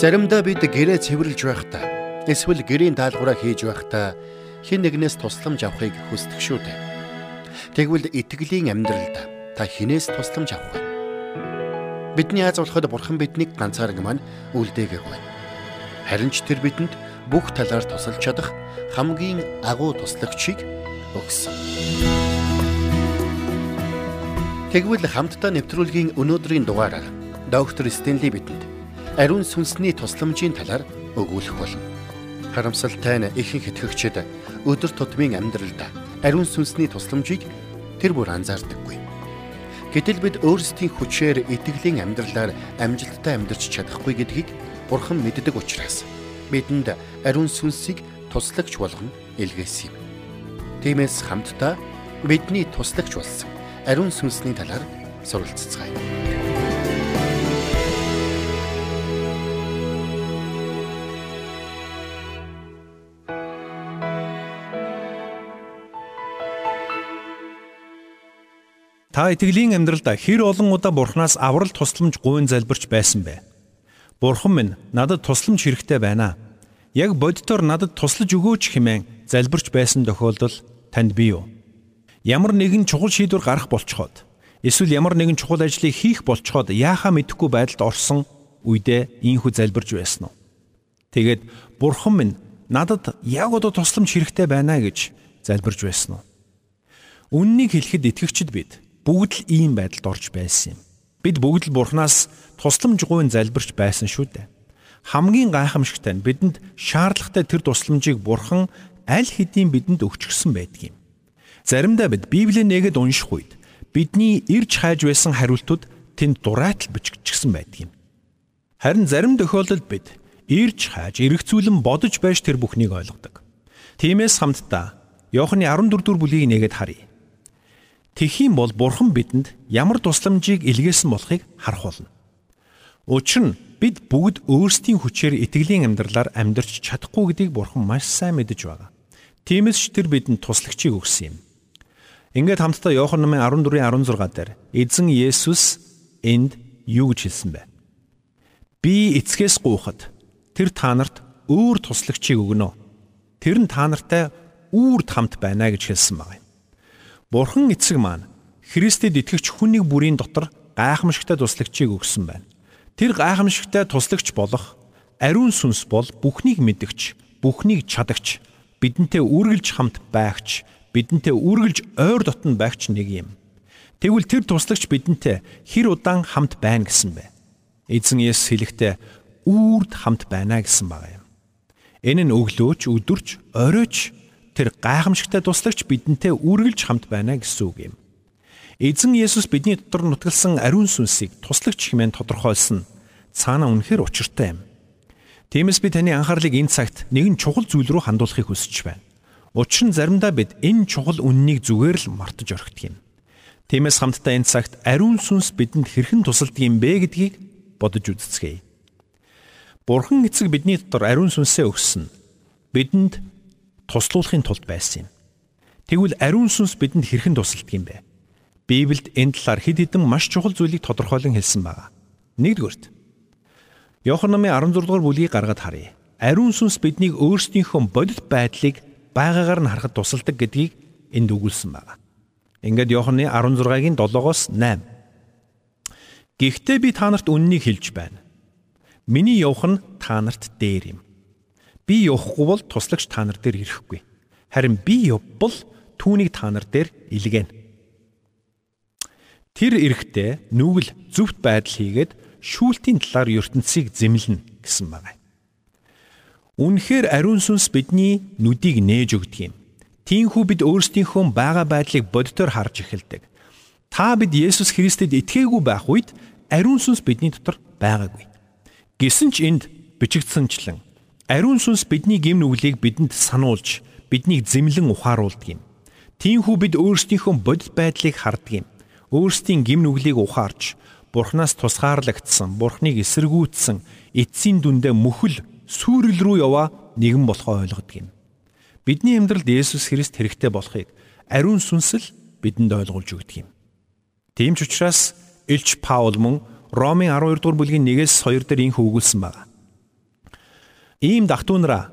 Заримдаа бид гэрээ цэвэрлж байхдаа эсвэл гэрийн даалгавраа хийж байхдаа хэн нэгнээс тусламж авахыг хүсдэг шүү дээ. Тэгвэл итгэлийн амьдралд та хинээс тусламж авах вэ? Бидний аз болоход бурхан биднийг ганцаараг маань үлдээгээгүй. Харин ч тэр бидэнд бүх талаар тусалж чадах хамгийн агуу туслагчийг өгсөн. Тэгвэл хамтдаа нэвтрүүлгийн өнөөдрийн дугаараар доктор Стенли бидэнд ариун сүнсний тусламжийн талаар өгүүлэх болно. Харамсалтай нь ихэнх итгэгчид өдөр тутмын амьдралд ариун сүнсний тусламжийг тэр бүр анзаардаггүй. Гэтэл бид өөрсдийн хүчээр итгэлийн амьдралаар амжилттай амьдарч чадахгүй гэдгийг Бурхан мэддэг учраас бидэнд ариун сүнсийг туслагч болгон илгээсэн юм. Тиймээс хамтдаа бидний туслагч болсон ариун сүнсний талаар суралцгаая. Та итгэлийн амьдралд хэр олон удаа Бурханаас аврал тусламж гуйн залбирч байсан бэ? Бурхан минь надад тусламж хэрэгтэй байна. Яг бодитоор надад туслаж өгөөч хэмээн залбирч байсан тохиолдол танд бий юу? Ямар нэгэн чухал шийдвэр гарах болцоход эсвэл ямар нэгэн чухал ажлыг хийх болцоход яахаа мэдэхгүй байдалд орсон үедээ ийхүү залбирч байсан уу? Тэгээд Бурхан минь надад яг одоо тусламж хэрэгтэй байна гэж залбирч байсан уу? Үннийг хэлэхэд итгэгчд бид бүгд л ийм байдалд орж байсан юм. Бид бүгд л Бурханаас тусламж гуйн залбирч байсан шүү дээ. Хамгийн гайхамшигтай нь бидэнд шаардлагатай тэр тусламжийг Бурхан аль хэдийн бидэнд өгчихсөн байдаг юм. Заримдаа бид Библийг нэгэд унших үед бидний ирж хайж байсан хариултууд тэнд дураатал бичигдсэн байдаг юм. Харин зарим тохиолдолд бид ирж хайж эргцүүлэн бодож байж тэр бүхнийг ойлгодог. Тиймээс хамтдаа Иохны 14 дугаар бүлгийг нэгэд харъя. Тэхийн бол Бурхан бидэнд ямар тусламжийг илгээсэн болохыг харах болно. Учир нь бид бүгд өөрсдийн хүчээр итгэлийн амьдралаар амьдрч чадахгүй гэдгийг Бурхан маш сайн мэдэж байгаа. Тиймээс ч тэр бидэнд туслагчийг өгсөн юм. Ингээд хамтдаа Иохан номын 14:16 дээр эзэн Есүс энд юу гэж хэлсэн бэ? Би эцгээс гуйхад тэр та нарт өөр туслагчийг өгнө. Тэр нь та нартай үрд хамт байна гэж хэлсэн байна. Бурхан эцэг маань Христэд итгэгч хүнийг бүрийн дотор гайхамшигтай туслагчийг өгсөн байна. Тэр гайхамшигтай туслагч болох ариун сүнс бол бүхнийг мэдгч, бүхнийг чадагч, бидэнтэй үргэлж хамт байгч, бидэнтэй үргэлж ойр дотн байгч нэг юм. Тэгвэл тэр туслагч бидэнтэй хэр удаан хамт байна гэсэн бэ? Эзэн Есүс хэлэхдээ үрд хамт байна гэсэн байгаа юм. Энэ нь өглөөч, өдөрч, оройч тэр гайхамшигтай туслагч бидэнтэй үргэлж хамт байна гэсэн үг юм. Эзэн Есүс бидний дотор нутгалсан ариун сүнсийг туслагч хэмээн тодорхойлсон цаана үнэхээр учиртай юм. Тиймээс би таны анхаарлыг энэ цагт нэгэн чухал зүйл рүү хандуулахыг хүсэж байна. Учир нь заримдаа бид энэ чухал үннийг зүгээр л мартаж орхидог юм. Тиймээс хамтдаа энэ цагт ариун сүнс бидэнд хэрхэн тусалдаг юм бэ гэдгийг бодож үзцгээе. Бурхан эцэг бидний дотор ариун сүнсээ өгсөн. Бидэнд туслуулахын тулд байсан юм. Тэгвэл ариун сүнс бидэнд хэрхэн тусалдаг юм бэ? Библиэд энэ талаар хэд хэдэн маш чухал зүйлийг тодорхойлон хэлсэн байна. Нэгдүгürt. Иохан номын 16 дугаар бүлгийг гаргад харъя. Ариун сүнс биднийг өөрсдийнхөө бодит байдлыг байгаагаар нь харахад тусалдаг гэдгийг энд өгүүлсэн байна. Ингээд Иоханны 16-гийн 7-оос 8. Гэхдээ би та нарт үннийг хэлж байна. Миний явах нь та нарт дээр юм. Би явахгүй бол туслагч та нар дээр ирэхгүй. Харин би явбал түүнийг та нар дээр илгээнэ. Тэр эрэхтээ нүгэл зөвхт байдал хийгээд шүүлтийн талаар ертөнцийг зэмлэнэ гэсэн байна. Үнэхээр ариун сүнс бидний нүдийг нээж өгдөг юм. Тиймээс бид өөрсдийнхөө байгаа байдлыг бодитоор харж эхэлдэг. Та бид Есүс Христэд итгээгүй байх үед ариун сүнс бидний дотор байгаагүй. Гэсэн ч энд бичигдсэнчлэн Ариун сүнс бидний гим нүглийг бидэнд сануулж, биднийг зэмлэн ухааруулдаг юм. Тиймээс бид өөрсдийнхөө бодит байдлыг хардаг юм. Өөрсдийн гим нүглийг ухаарч, Бурханаас тусгаарлагдсан, Бурханыг эсэргүүцсэн эцсийн дүндээ мөхөл сүрэл рүү яваа нэгэн болохоо ойлгодог юм. Бидний амьдралд Есүс Христ хэрэгтэй болохыг ариун сүнс л бидэнд ойлгуулж өгдөг юм. Тийм ч учраас Илч Паул мөн Ромын 12 дугаар бүлгийн 1-с 2 дээр инх өгүүлсэн байна. Ийм дахтуунараа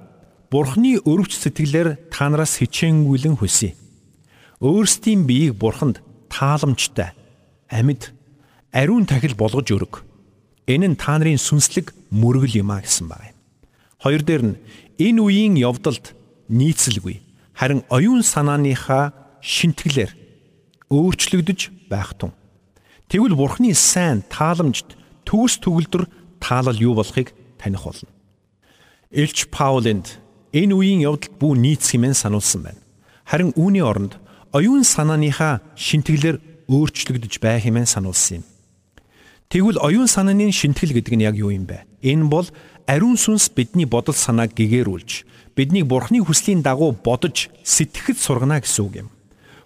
Бурхны өрөвч сэтгэлээр та нараас хичээнгүйлэн хүсье. Өөрсдийн биеийг Бурханд тааламжтай, амьд, ариун тахил болгож өрг. Энэ нь та нарын сүнслэг мөргөл юм а гэсэн байна. Хоёр дээр нь энэ үеийн явдалд нийцэлгүй харин оюун санааныхаа шинтгэлээр өөрчлөгдөж байх тун. Тэгвэл Бурхны сайн тааламжт төгс төгөлдөр таалал юу болохыг таних болно. Илч Паулинд энэ үеийн явдалд бүү нийцэх юм сануулсан байна. Харин үүний оронд оюун санааныхаа шинтгэлээр өөрчлөгдөж байх юм сануулсан юм. Тэгвэл оюун санааны шинтгэл гэдэг нь яг юу юм бэ? Энэ бол ариун сүнс бидний бодол санааг гэгэрүүлж биднийг бурхны хүслийн дагуу бодож сэтгэхэд сургана гэсэн үг юм.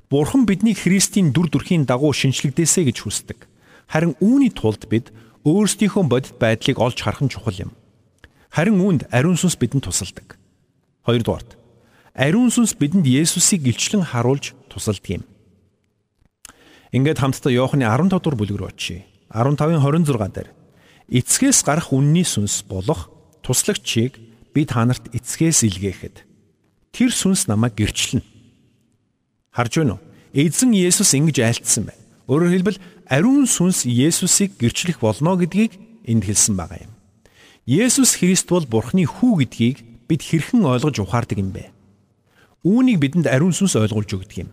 Бурхан биднийг Христийн дүр төрхийн дагуу шинчлэгдээсэ гэж хүсдэг. Харин үүний тулд бид өөрсдийнхөө бодит байдлыг олж харах нь чухал юм. Харин үүнд ариун сүнс бидэнд тусалдаг. Хоёрдугаарт ариун сүнс бидэнд Есүсийг илчлэн харуулж тусалдаг юм. Ингээд хамтдаа Иохны 15 дугаар бүлэг рүү очие. 15-ын 26 дээр эцгээс гарах үнний сүнс болох туслагчийг би та нарт эцгээс илгээхэд тэр сүнс намайг гэрчлэнэ. Харж байна уу? Эзэн Есүс ингэж айлтсан байна. Өөрөөр хэлбэл ариун сүнс Есүсийг гэрчлэх болно гэдгийг энд хэлсэн байгаа юм. Есүс Христ бол Бурхны хүү гэдгийг бид хэрхэн ойлгож ухаардаг юм бэ? Үүнийг бидэнд ариун сүнс ойлгуулж өгдөг юм.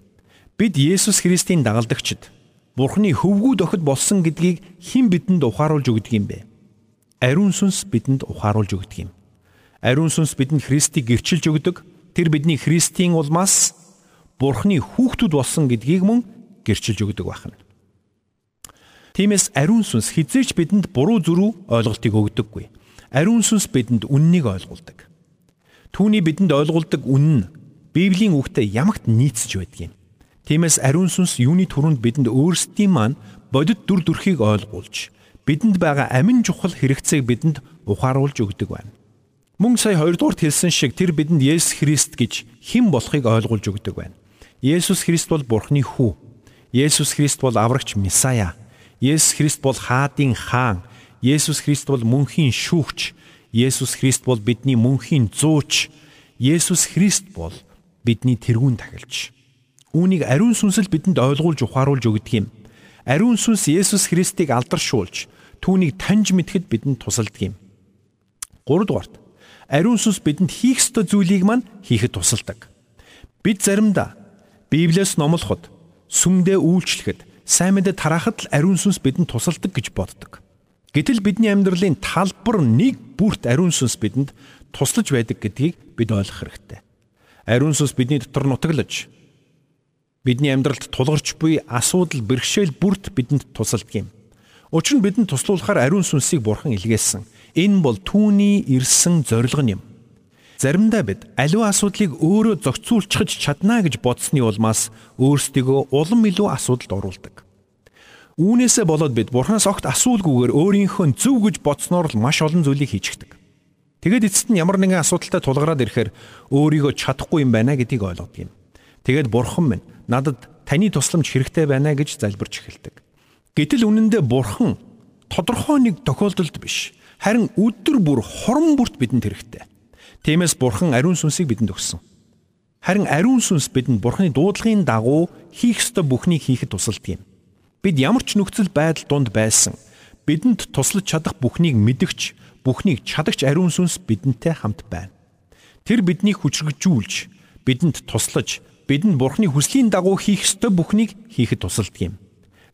Бид Есүс Христийн дагалдагчид Бурхны хөвгүүд охид болсон гэдгийг хэн бидэнд ухааруулж өгдөг юм бэ? ариун сүнс бидэнд ухааруулж өгдөг юм. Ариун сүнс бидэнд Христийг гэрчилж өгдөг. Тэр бидний Христийн улмаас Бурхны хүүхдүүд болсон гэдгийг мөн гэрчилж өгдөг байна. Тиймээс ариун сүнс хизээч бидэнд буруу зүрүү ойлголтыг өгдөггүй. Ариун сүнс бидэнд үннийг ойлгуулдаг. Түүний бидэнд ойлгуулдаг үнэн нь Библийн үгтэй ямагт нийцж байдаг юм. Тиймээс ариун сүнс юуны түрүүнд бидэнд өөрсдийн маань бодит дүр төрхийг ойлгуулж бидэнд байгаа амин чухал хэрэгцээг бидэнд ухааруулж өгдөг байна. Мөн сая 2 дуурт хэлсэн шиг тэр бидэнд Есүс Христ гэж хэн болохыг ойлгуулж өгдөг байна. Есүс Христ бол Бурхны хүү. Есүс Христ бол аврагч Месая. Есүс Христ бол хаадын хаан. Есүс Христ бол мөнхийн шүүгч. Есүс Христ бол бидний мөнхийн зууч. Есүс Христ бол бидний тэрүүн тахилч. Үүнийг ариун сүнсэл бидэнд ойлгуулж ухааруулж өгдөг юм. Ариун сүнс Есүс Христийг алдаршуулж түүнийг таньж мэдхэд бидэнд тусалдаг юм. 3 дугаарт ариун сүнс бидэнд хийх ёстой зүйлийг мань хийхэд тусалдаг. Бид заримдаа Библиэс номлоход, сүмдээ үйлчлэхэд, сайн мэдээ тараахад л ариун сүнс бидэнд тусалдаг гэж боддог. Гэтэл бидний амьдралын талбар нэг бүрт ариун сүнс бидэнд туслаж байдаг гэдгийг бид ойлгох хэрэгтэй. Ариун сүнс бидний дотор нутаглаж бидний амьдралд тулгарч буй асуудал бэрхшээл бүрт бидэнд тусалдаг юм. Учир нь бидэнд туслуулахаар ариун сүнсийг бурхан илгээсэн. Энэ бол түүний ирсэн зорилго юм. Заримдаа бид аливаа асуудлыг өөрөө зохицуулчихж чадна гэж бодсны улмаас өөрсдийгөө улам илүү асуудалд оруулдаг. Үүнээсээ болоод бид бурханаас огт асуулгүйгээр өөрийнхөө зөв гэж бодсноор л маш олон зүйлийг хийчихдэг. Тэгэд эцэст нь ямар нэгэн асуудалтай тулгараад ирэхээр өөрийгөө чадахгүй юм байна гэдгийг ойлгодог юм. Тэгэд бурхан минь надад таны тусламж хэрэгтэй байна гэж залбирч эхэлдэг. Гэтэл үнэндээ бурхан тодорхой нэг тохиолдолд биш. Харин өдөр бүр хорон бүрт бидэнд хэрэгтэй. Тиймээс бурхан ариун сүнсийг бидэнд өгсөн. Харин ариун сүнс бидэнд бурханы дуудлагын дагуу хийх ёстой бүхнийг хийхэд тусалдаг юм. Бид ямар ч нөхцөл байдал донд байсан бидэнд туслаж чадах бүхнийг мэдгч, бүхнийг чадагч ариун сүнс бидэнтэй хамт байна. Тэр биднийг хүчрэгжүүлж, бидэнд туслаж, бидэнд бурхны хүслийн дагуу хийх ёстой бүхнийг хийхэд тусалдаг юм.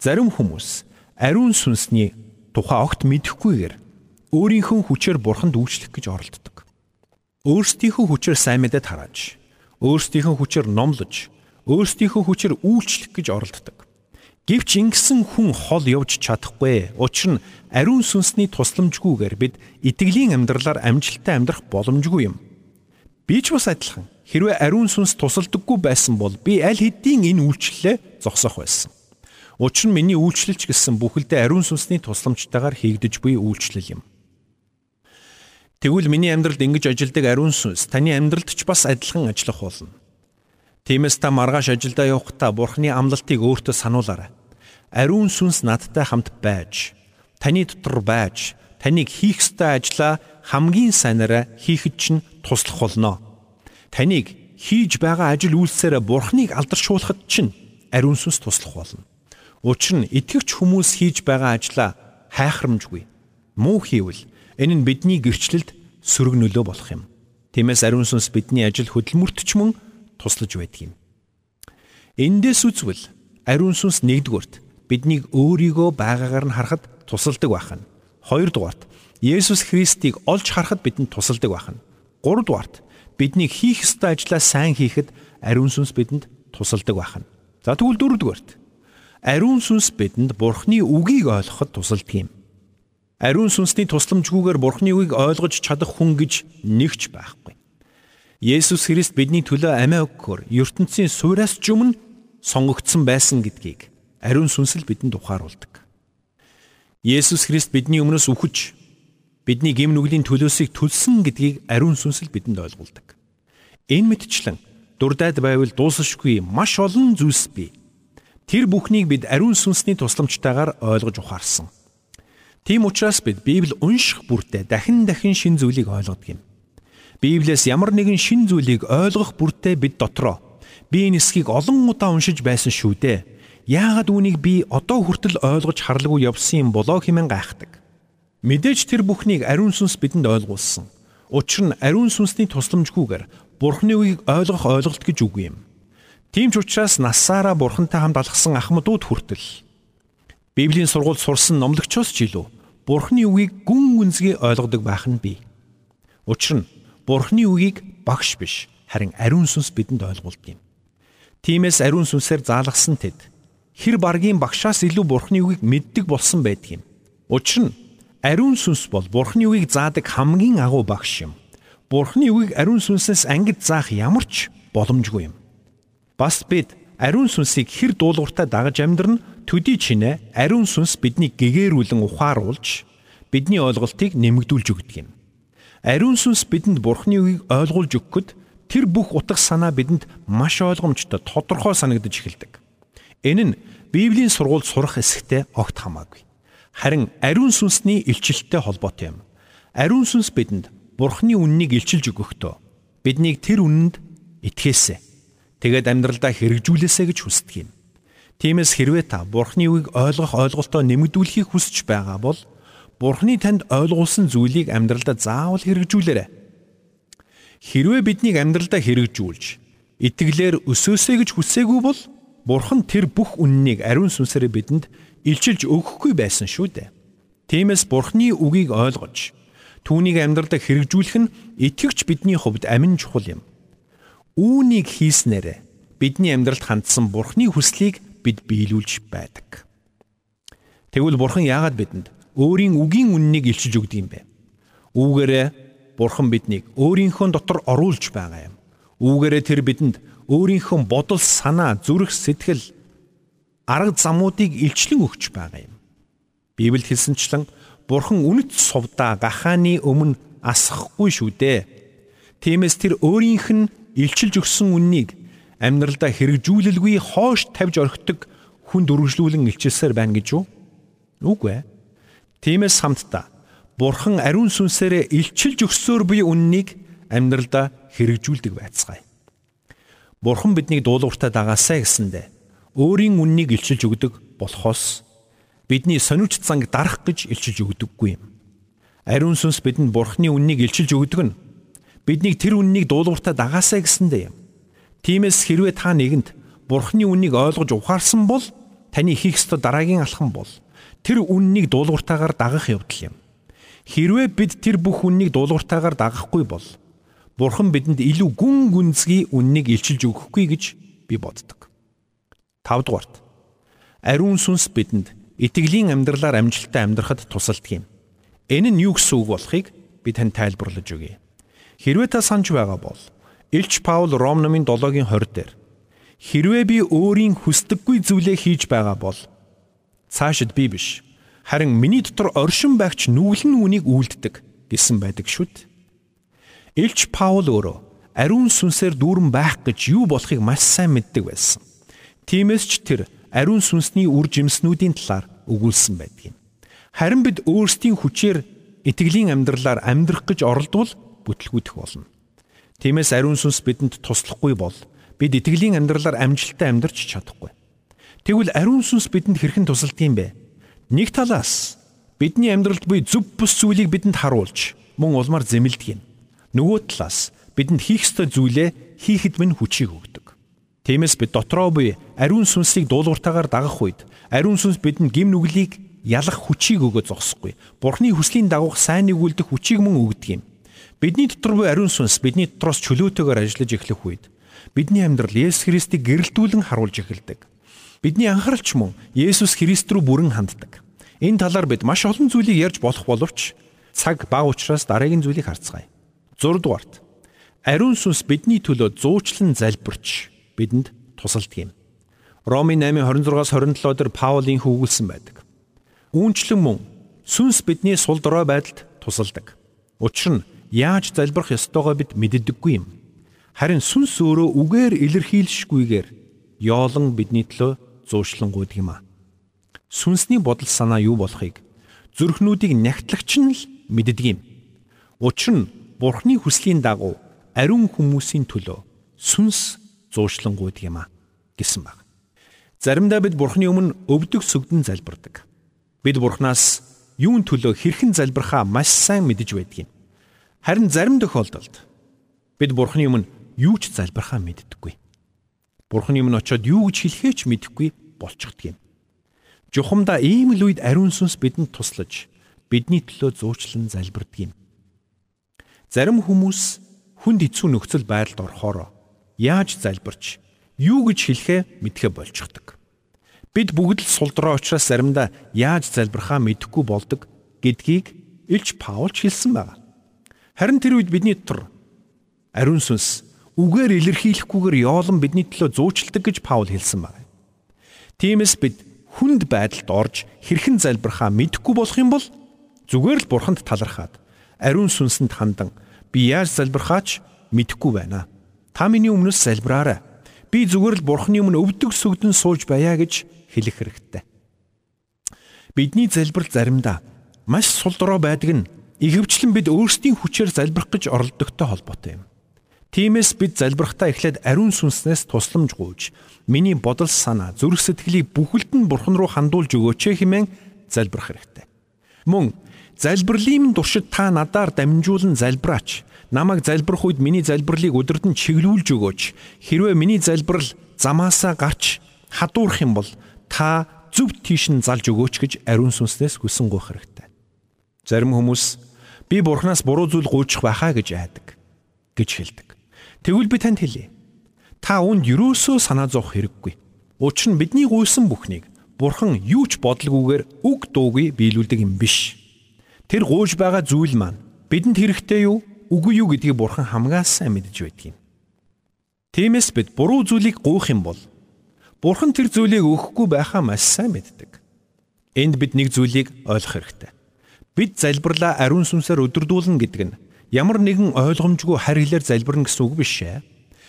Зарим хүмүүс ариун сүнсний тухай огт мэдэхгүйгээр өөрийнхөө хүчээр бурханд үйлчлэх гэж оролддог. Өөрсдийнхөө хүчээр сайн мэдээ тарааж, өөрсдийнхөө хүчээр номлож, өөрсдийнхөө хүчээр үйлчлэх гэж оролддог. Гэвч ингэсэн хүн хол явж чадахгүй. Учир нь ариун сүнсний тусламжгүйгээр бид итгэлийн амьдралаар амжилттай амьдрах боломжгүй юм. Би ч бас адилхан. Хэрвээ ариун сүнс тусалдаггүй байсан бол би аль хэдийн энэ үйлчлэлээ зогсоох байсан. Учир нь миний үйлчлэлч гэсэн бүхэлдээ ариун сүнсний тусламжтайгаар хийгдэж буй үйлчлэл юм. Тэгвэл миний амьдралд ингэж ажилдаг ариун сүнс таны амьдралд ч бас адилхан ажиллах болно. Тиймээс та маргааш ажилдаа явахдаа Бурхны амлалтыг өөртөө сануулаарай. Ариун сүнс надтай хамт байж, таны дотор байж, таныг хийх ёстой ажлаа хамгийн сайнараа хийхэд чинь туслах болно. Таныг хийж байгаа ажил үйлсээр бурхныг алдаршуулахад чинь ариун сүнс туслах болно. Учир нь итгэвч хүмүүс хийж байгаа ажлаа хайхрамжгүй муу хийвэл энэ нь бидний гэрчлэлд сөрөг нөлөө болох юм. Тиймээс ариун сүнс бидний ажил хөдөлмөртч мөн туслаж байдаг юм. Эндээс үзвэл ариун сүнс нэгдүгürt биднийг өөрийгөө байгаагаар нь харахад тусалдаг байна. Хоёрдугаарт Есүс Христийг олж харахад бидэнд тусалдаг байна. Гуравдугаарт бидний хийх ёстой ажлаа сайн хийхэд ариун сүнс бидэнд тусалдаг байна. За тэгвэл дөрөвдүгээрт ариун сүнс бидэнд Бурхны үгийг ойлгоход тусалдаг юм. Ариун сүнсний тусламжгүйгээр Бурхны үгийг ойлгож чадах хүн гэж нэгч байхгүй. Есүс Христ бидний төлөө амиа өгөхөөр ертөнцийн суураас ч өмнө сонгогдсон байсан гэдгийг ариун сүнсэл бидэнд ухааруулдаг. Есүс Христ бидний өмнөөс үхэж бидний гэм нүглийн төлөөсийг төлсөн гэдгийг ариун сүнсэл бидэнд ойлгуулдаг. Энэ мэтчлэн дурдаад байвал дуусахгүй маш олон зүйлс бий. Тэр бүхнийг бид ариун сүнсний тусламжтайгаар ойлгож ухаарсан. Тийм учраас бид Библийг унших бүртээ дахин дахин шин зүйлийг ойлгодог юм. Библиэс ямар нэгэн шин зүйлийг ойлгох бүртээ бид дотроо би энэ эсхийг олон удаа уншиж байсан шүү дээ. Яагаад үүнийг би одоо хүртэл ойлгож харлгүй явсан юм болоо хэмээн гайхдаг. Мэдээж тэр бүхнийг ариун сүнс бидэнд ойлгуулсан. Учир нь ариун сүнсний тусламжгүйгээр Бурхны үгийг ойлгох ойлголт гэж үгүй юм. Тийм ч учраас насаараа бурхантай хамт алхсан ахмадууд хүртэл Библийн сургууль сурсан номлогчоос ч илүү Бурхны үгийг гүн гүнзгий ойлгодог байх нь бий. Учир нь Бурхны үгийг багш биш харин ариун сүнс бидэнд ойлгуулдаг юм. Тиймээс ариун сүнсээр заалгасан тэд хэр баргийн багшаас илүү Бурхны үгийг мэддэг болсон байдаг юм. Учир нь ариун сүнс бол Бурхны үгийг заадаг хамгийн агуу багш юм. Бурхны үгийг ариун сүнсээс ангид заах ямар ч боломжгүй юм. Бас бид ариун сүнсийг хэр дуулууртай дагаж амьдрна төдий чинээ ариун сүнс биднийг гэгээрүүлэн ухааруулж бидний ойлголтыг нэмэгдүүлж өгдөг юм. Ариун сүнс бидэнд Бурхны үгийг ойлгуулж өгөхөд тэр бүх утга санаа бидэнд маш ойлгомжтой тодорхой санагдаж эхэлдэг. Энэ нь Библийн сургууль сурах эсэгтэй огт хамаагүй. Харин ариун сүнсний илчилттэй холбоотой юм. Ариун сүнс бидэнд Бурхны үннийг илчилж өгөхдөө биднийг тэр үнэнд итгээсэй тэгээд амьдралдаа хэрэгжүүлээсэ гэж хүсдэг юм. Тиймээс хэрвээ та Бурхны үгийг ойлгох ойлголтоо нэмэгдүүлэхийг хүсэж байгаа бол Бурхны танд ойлгуулсан зүйлийг амьдралдаа заавал хэрэгжүүлээрэй. Хэрвээ биднийг амьдралдаа хэрэгжүүлж итгэлээр өсөөсэй гэж хүсээгүй бол Бурхан тэр бүх үннийг ариун сүнсээр бидэнд илчилж өгөхгүй байсан шүү дээ. Тиймээс Бурхны үгийг ойлгож түүнийг амьдралдаа хэрэгжүүлэх нь итгэвч бидний хувьд амин чухал юм. Үүнийг хийснээр бидний амьдралд хандсан Бурхны хүслийг бид биелүүлж байдаг. Тэгвэл Бурхан яагаад бидэнд өөрийн үгийн үннийг илчилж өгдөг юм бэ? Үүгээрээ Бурхан биднийг өөрийнхөө дотор оруулж байгаа юм. Үүгээрээ тэр бидэнд өөрийнхөө бодол, санаа, зүрх, сэтгэл, арга замуудыг илчлэн өгч байгаа юм. Библиэд хэлсэнчлэн Бурхан үнэт сувдаа гахааны өмнө асахгүй шүү дээ. Тиймээс тэр өөрийнх нь илчилж өгсөн үннийг амьдралдаа хэрэгжүүлэлгүй хоош тавьж орхидог хүн дөрвжлүүлэн илчилсээр байна гэж үү? Үгүй ээ. Тиймээс хамтдаа Бурхан ариун сүнсээрээ илчилж өгсөөр буй үннийг амьдралдаа хэрэгжүүлдэг байцгаая. Бурхан биднийг дуулууртаа дагаасаа гэсэндэ өөрийн үннийг илчилж өгдөг болохоос бидний сониуч занг дарах гэж илчилж өгдөггүй юм. Ариун сүнс бидэнд Бурханы үннийг илчилж өгдөг нь биднийг тэр үннийг дуулууртаа дагаасаа гэсэндээ юм. Тиймээс хэрвээ та нэгэнд Бурхны үннийг ойлгож ухаарсан бол таны хийх ёстой дараагийн алхам бол тэр үннийг дуулууртаагаар дагах явдал юм. Хэрвээ бид тэр бүх үннийг дуулууртаагаар дагахгүй бол Бурхан бидэнд илүү гүн гүнзгий үннийг илчилж өгөхгүй гэж би боддог. 5 дугаарт ариун сүнс бидэнд итгэлийн амьдралаар амжилттай амьдрахад тусалдаг юм. Энэ нь юу гэсэн үг болохыг би танд тайлбарлаж өгье. Хэрвээ та санаж байгаа бол Илч Паул Ром номын 7-гийн 20 дээр хэрвээ би өөрийн хүсдэггүй зүйлээ хийж байгаа бол цаашид би биш харин миний дотор оршин байгч нүглэн үнийг үйлддэг гэсэн байдаг шүт. Илч Паул өөрөө ариун сүнсээр дүүрэн байх гэж юу болохыг маш сайн мэддэг байсан. Тиймээс ч тэр ариун сүнсний үр жимснүүдийн талаар өгүүлсэн байдаг юм. Харин бид өөрсдийн хүчээр итгэлийн амьдралаар амьдрах гэж оролдвол бүтлгүүдэх болно. Тиймээс ариун сүнс бидэнд туслахгүй бол бид итгэлийн амьдралаар амжилттай амьдарч чадахгүй. Тэгвэл ариун сүнс бидэнд хэрхэн тусалдгийм бэ? Нэг талаас бидний амьдралд буй зөв бус зүйлийг бидэнд харуулж мөн улмаар зэмлдэг юм. Нөгөө талаас бидэнд хийх ёстой зүйлээ хийхэд минь хүчийг өгдөг. Тиймээс бид дотроо буй ариун сүнсийг дуулууртаагаар дагах үед ариун сүнс бидэнд гим нүглийг ялах хүчийг өгөө зогсохгүй. Бурхны хүслийн дагуух сайн нэгүүлдэх хүчийг мөн өгдөг юм. Бидний дотор буй ариун сүнс бидний дотроос чөлөөтэйгээр ажиллаж эхлэх үед бидний амьдрал Есүс Христийг гэрэлтүүлэн харуулж эхэлдэг. Бидний анхааралч мөн Есүс Христ рүү бүрэн ханддаг. Энэ талаар бид маш олон зүйлийг ярьж болох боловч цаг бага учраас дараагийн зүйлийг харцгаая. 6 дугаарт ариун сүнс бидний төлөө зуучлан залбирч бидэнд тусалдаг юм. Ромын 8:26-аас 27 дээр Паулийн хөвгүүлсэн байдаг. Үүнчлэн мөн сүнс бидний сул дорой байдалд тусалдаг. Учир нь яаж залбирах ёстойгоо бид мэддэггүй юм. Харин сүнс өөрөө үгээр илэрхийлшгүйгээр ёолон бидний төлөө зуушлангууд юм а. Сүнсний бодол санаа юу болохыг зүрхнүүдийг нягтлагч нь л мэддэг юм. Учир нь Бурхны хүслийн дагуу ариун хүмүүсийн төлөө сүнс зуушлангууд юм а гэсэн баг. Заримдаа бид Бурхны өмнө өвдөг сүгдэн залбирдаг. Бид Бурханаас юун төлөө хэрхэн залбирхаа маш сайн мэдэж байдаг юм. Харин зарим тохиолдолд бид Бурхны өмнө юу ч залбирхаа мэддэггүй. Бурхны өмнө очиод юу гэж хэлэхээ ч мэдэхгүй болчихдөг юм. Жухамдаа ийм л үед ариун сүнс бидэнд туслаж бидний төлөө зуучлан залбирдаг юм. Зарим хүмүүс хүнд хэцүү нөхцөл байдалд орохоор яаж залбирч юу гэж хэлэхээ мэдхэ болчихдог. Бид бүгд л сулдраа учраас заримдаа яаж залбирхаа мэдэхгүй болдог гэдгийг Илч Паулч хэлсэн байна. Харин тэр үед бидний дотор ариун сүнс үгээр илэрхийлэхгүйгээр яолон бидний төлөө зуучилдаг гэж Паул хэлсэн байна. Тиймээс бид хүнд байдалд орж хэрхэн залбирхаа мэдэхгүй болох юм бол зүгээр л бурханд талархаад ариун сүнсэнд хандан Би яаж залбирхаач мэдэхгүй байна. Та миний өмнөөс залбираарай. Би зүгээр л Бурхны өмнө өвдөг сүгдэн сууж байя гэж хэлэх хэрэгтэй. Бидний залбирал заримдаа маш сул дорой байдаг нь ихэвчлэн бид өөрсдийн хүчээр залбирх гэж оролдогтой холбоотой юм. Тиймээс бид залбирхтаа эхлээд ариун сүнснээс тусламж гуйж миний бодол санаа зүрх сэтгэлийг бүхэлд нь бурхан руу хандуулж өгөөч хэмээн залбирх хэрэгтэй. Мөн Залбирлын туршид та надаар дамжуулан залбираач. Намайг залбирх үед миний залбирлыг өдөрт нь чиглүүлж өгөөч. Хэрвээ миний залбирал замаасаа гарч хадуурах юм бол та зөв тийш нь залж өгөөч гэж ариун сүнснээс хүсэн гоох хэрэгтэй. Зарим хүмүүс би бурхнаас буруу зүйл гуйчих байхаа гэж айдаг гэж хэлдэг. Тэгвэл би танд хэлье. Та үүнд юусоо санаа зовох хэрэггүй. Учир нь бидний гуйсан бүхнийг бурхан юу ч бодлогоогоор үг дуугүй биелүүлдэг юм биш. Тэр гууж байгаа зүйл маань бидэнд хэрэгтэй юу, үгүй юу гэдгийг бурхан хамгаас сайн мэдж байдаг юм. Тиймээс бид буруу зүйлийг гуйх юм бол бурхан тэр зүйлийг өгөхгүй байхаа маш сайн мэддэг. Энд бид нэг зүйлийг ойлгох хэрэгтэй. Бид залбирлаа ариун сүнсээр өдөрдүүлнэ гэдэг нь ямар нэгэн ойлгомжгүй харь хэлээр залбирна гэсэн үг биш ээ.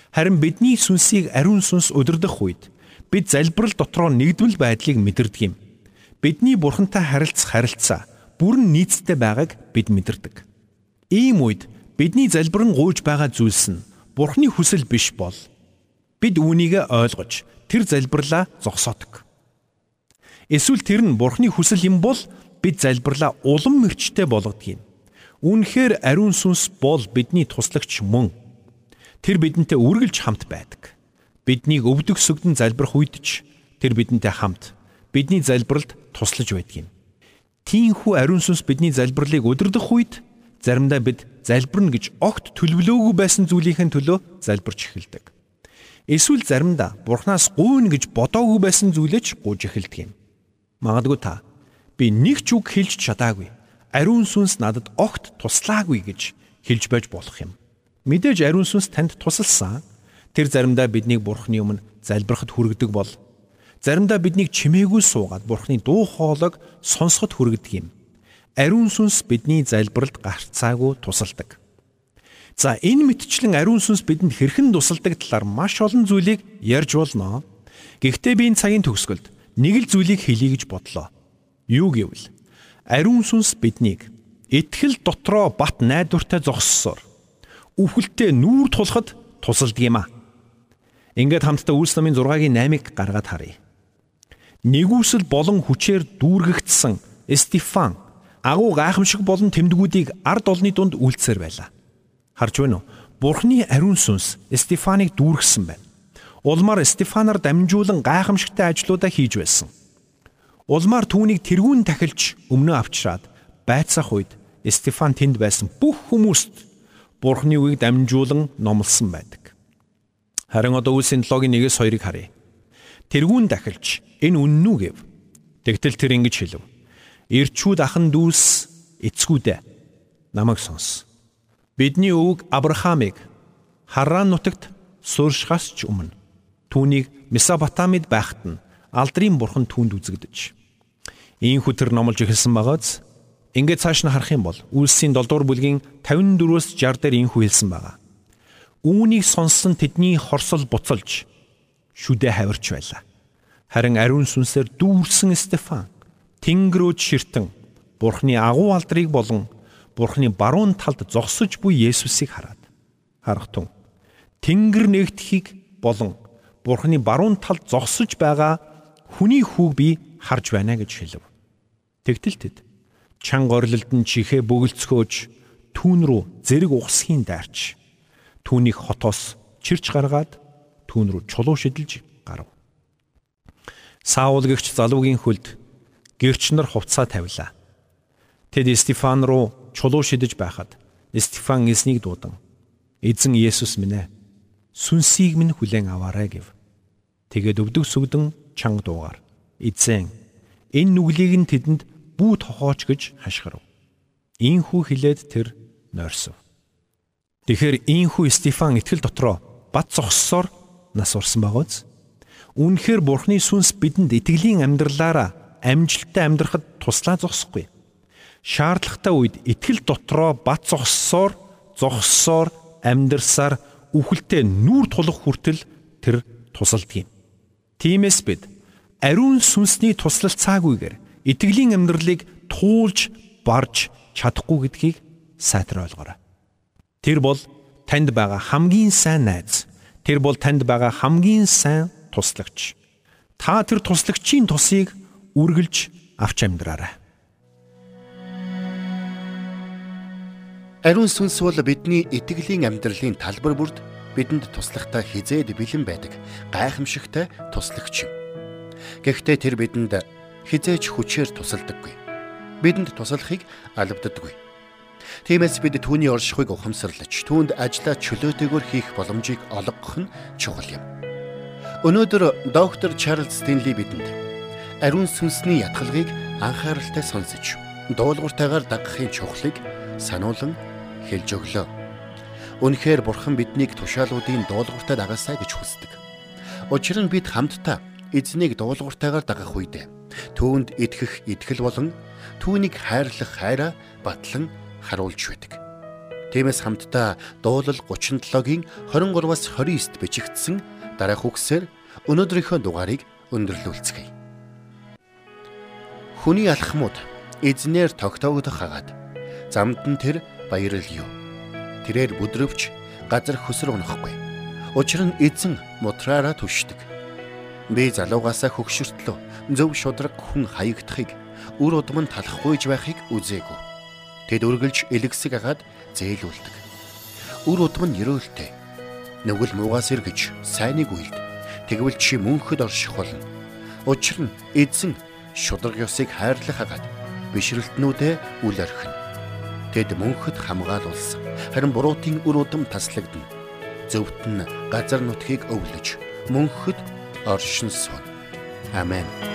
Харин бидний сүнсийг ариун сүнс өдөрдөх үед бид залбирал дотроо нэгдвэл байдлыг мэдэрдэг юм. Бидний бурхантай харилцах харилцаа бүрэн нийцтэй байгааг бид мэдэрдэг. Ийм үед бидний залбирэн гуйж байгаа зүйлс нь Бурхны хүсэл биш бол бид үүнийг ойлгож тэр залбирлаа зогсоодог. Эсвэл тэр нь Бурхны хүсэл юм бол бид залбирлаа улам мөрчтэй болгодог юм. Үүнхээр ариун сүнс бол бидний туслагч мөн. Тэр бидэнтэй үргэлж хамт байдаг. Биднийг өвдөг сүгдэн залбирх үед ч тэр бидэнтэй хамт бидний залбиралд туслаж байдаг юм. Тийхүү ариун сүнс бидний залбирлыг өдөрдөх үед заримдаа бид залбирна гэж огт төлөвлөөгүй байсан зүйлийнхэн төлөө залбирч эхэлдэг. Эсвэл заримдаа Бурханаас гуйна гэж бодоогүй байсан зүйлээ ч гуйж эхэлдэг юм. Магадгүй та би нэг ч үг хэлж чадаагүй. Ариун сүнс надад огт туслаагүй гэж хэлж байж болох юм. Мэдээж ариун сүнс танд тусалсан. Тэр заримдаа биднийг Бурханы өмнө залбирахад хүргэдэг бол Заримдаа биднийг чимээгүй суугаад Бурхны дуу хоолойг сонсоход хүргэдэг юм. Ариун сүнс бидний залбиралд гарцаагүй тусалдаг. За энэ мэтчлэн ариун сүнс бидэнд хэрхэн тусалдаг талаар маш олон зүйлийг ярьж болно. Гэхдээ би энэ цагийн төгсгөлд нэг л зүйлийг хэлье гэж бодлоо. Юу гэвэл ариун сүнс биднийг итгэл дотроо бат найдвартай зогссоор үхэлтэд нүүр тулахад тусалдаг юм а. Ингээд хамтдаа Үлс намын 6-гийн 8-ыг гаргаад харъя. Нэгүсэл болон хүчээр дүүргэгдсэн Стефан агуу гайхамшиг болон тэмдгүүдийг ард олны дунд үйлцээр байлаа. Харж байна уу? Бурхны ариун сүнс Стефаныг дүүргэсэн байна. Улмаар Стефанаар дамжуулан гайхамшигтай ажлуудаа хийж байсан. Улмаар түүнийг тэргүүн тахилж өмнө авчраад байцаах үед Стефан тэнд байсан бүх хүмүүст Бурхны үгийг дамжуулан номлосон байдаг. Харин одоо Үлсийн 7-гийн 1-с 2-ыг харъя. Тэргүүн дахилж энэ үнэн үү гэв. Тэгтэл тэр ингэж хэлв. Ирчүүд ахан дүүс эцгүүдээ намайг сонс. Бидний өвөг Авраамыг Харан нутагт сууршихаас ч өмнө түүнийг Месопотамид байхад нь алдрын бурхан түүнд үзэгдэж. Ийм хүтэр номлож эхэлсэн байгааз Ингээд цааш нь харах юм бол Үлсийн 7 дугаар бүлгийн 54-өөс 60 дээр инхүү хэлсэн байгаа. Үүнийг сонссон тэдний хорсол буцалж шүдэ хавирч байлаа. Харин ариун сүнсээр дүүрсэн Стефан тэнгэрөөд ширтэн Бурхны агуу алдрыг болон Бурхны баруун талд зогсож буй Есүсийг хараад харахтун тэнгэр нэгдэхийг болон Бурхны баруун талд зогсож байгаа хүний хүүг би харж байна гэж хэлв. Тэгтэл тэд чанга орлолд нь чихээ бөглөцгөөж түүн рүү зэрэг ухсхийн дайрч түүнийг хотоос чирч гаргаад түүн рүү чулуу шидэлж гарав. Саул гэгч залуугийн хөлд гэрч нар хувцаа тавилаа. Тэд Стефан руу чулуу шидэж байхад Стефан эснийг дуудан эзэн Есүс минь ээ сүнсийг минь хүлээн аваарай гэв. Тэгээд өвдөг сүгдэн чанга дуугаар эзэн энэ нүглийг нь тэдэнд бүү тохооч гэж хашгирав. Ийхүү хилээд тэр нойрсов. Тэгэхээр ийхүү Стефан итгэл дотроо бат зогссоор нас урсан байгааз. Үүнхээр Бурхны сүнс бидэнд итгэлийн амьдралаараа амжилттай амьдрахад туслаа зогсохгүй. Шаардлагатай үед итгэл дотроо бат зогссоор зогссоор амьдрсаар үхэлтэд нүүр тулах хүртэл тэр тусалдаг юм. Тиймээс бид ариун сүнсний туслалцаагүйгээр итгэлийн амьдралыг туулж барж чадахгүй гэдгийг сайтар ойлгоорой. Тэр бол танд байгаа хамгийн сайн найз. Тэр бол танд байгаа хамгийн сайн туслагч. Та тэр туслагчийн тусыг үргэлж авч амьдраарай. Ариун сүнс бол бидний итгэлийн амьдралын талбар бүрд бидэнд туслахтай хизээд бэлэн байдаг гайхамшигтай туслагч юм. Гэхдээ тэр бидэнд хизээч хүчээр тусалдаггүй. Бидэнд туслахыг алавддаггүй. Тиймээс бид түүний оршихуйг ухамсарлаж түүнд ажиллаа чөлөөтэйгээр хийх боломжийг олгох нь чухал юм. Өнөөдөр доктор Чарлз Стенли бидэнд ариун сүнсний ятгалыг анхааралтай сонсож дуулууртайгаар дагахын чухлыг сануулan хэлж өглөө. Үнэхээр бурхан биднийг тушаалуудын дуулууртай дагаасаа гэж хүсдэг. Учир нь бид хамтдаа эзнийг дуулууртайгаар дагах үедээ Түүнд итгэх итгэл болон түүнийг хайрлах хайраа батлан харуулж байдаг. Тиймээс хамтдаа дуулал 37-гийн 23-аас 29-д бичигдсэн дараах үгсээр өнөөдрийнхөө дугаарыг өндөрлүүлцгээе. Хүний алхмууд эзнэр тогтоогдох хагаад замд нь тэр баярл юу. Тэрээр бүдрөвч газар хөсөр унохгүй. Учир нь эзэн мутраараа түшдэг. Би залуугаасаа хөгшөртлөө зөв шудраг хүн хаягдахыг үр удам нь талахгүйж байхыг үзээгүй. Тэд үргэлж элэгсэг агаад зээлүүлдэг. Үр удам нь ерөөлтэй. Нүгэл муугаас эргэж сайныг үйлд. Тэгвэл чи мөнхөд орших болно. Учир нь эзэн шудраг ёсыг хайрлах агаад бишрэлтнүүдээ үл орхино. Тэд мөнхөд хамгаалуулсан. Харин буруутын үр удам таслагдана. Зөвхт нь газар нутгийг өвлөж мөнхөд оршин суун. Амен.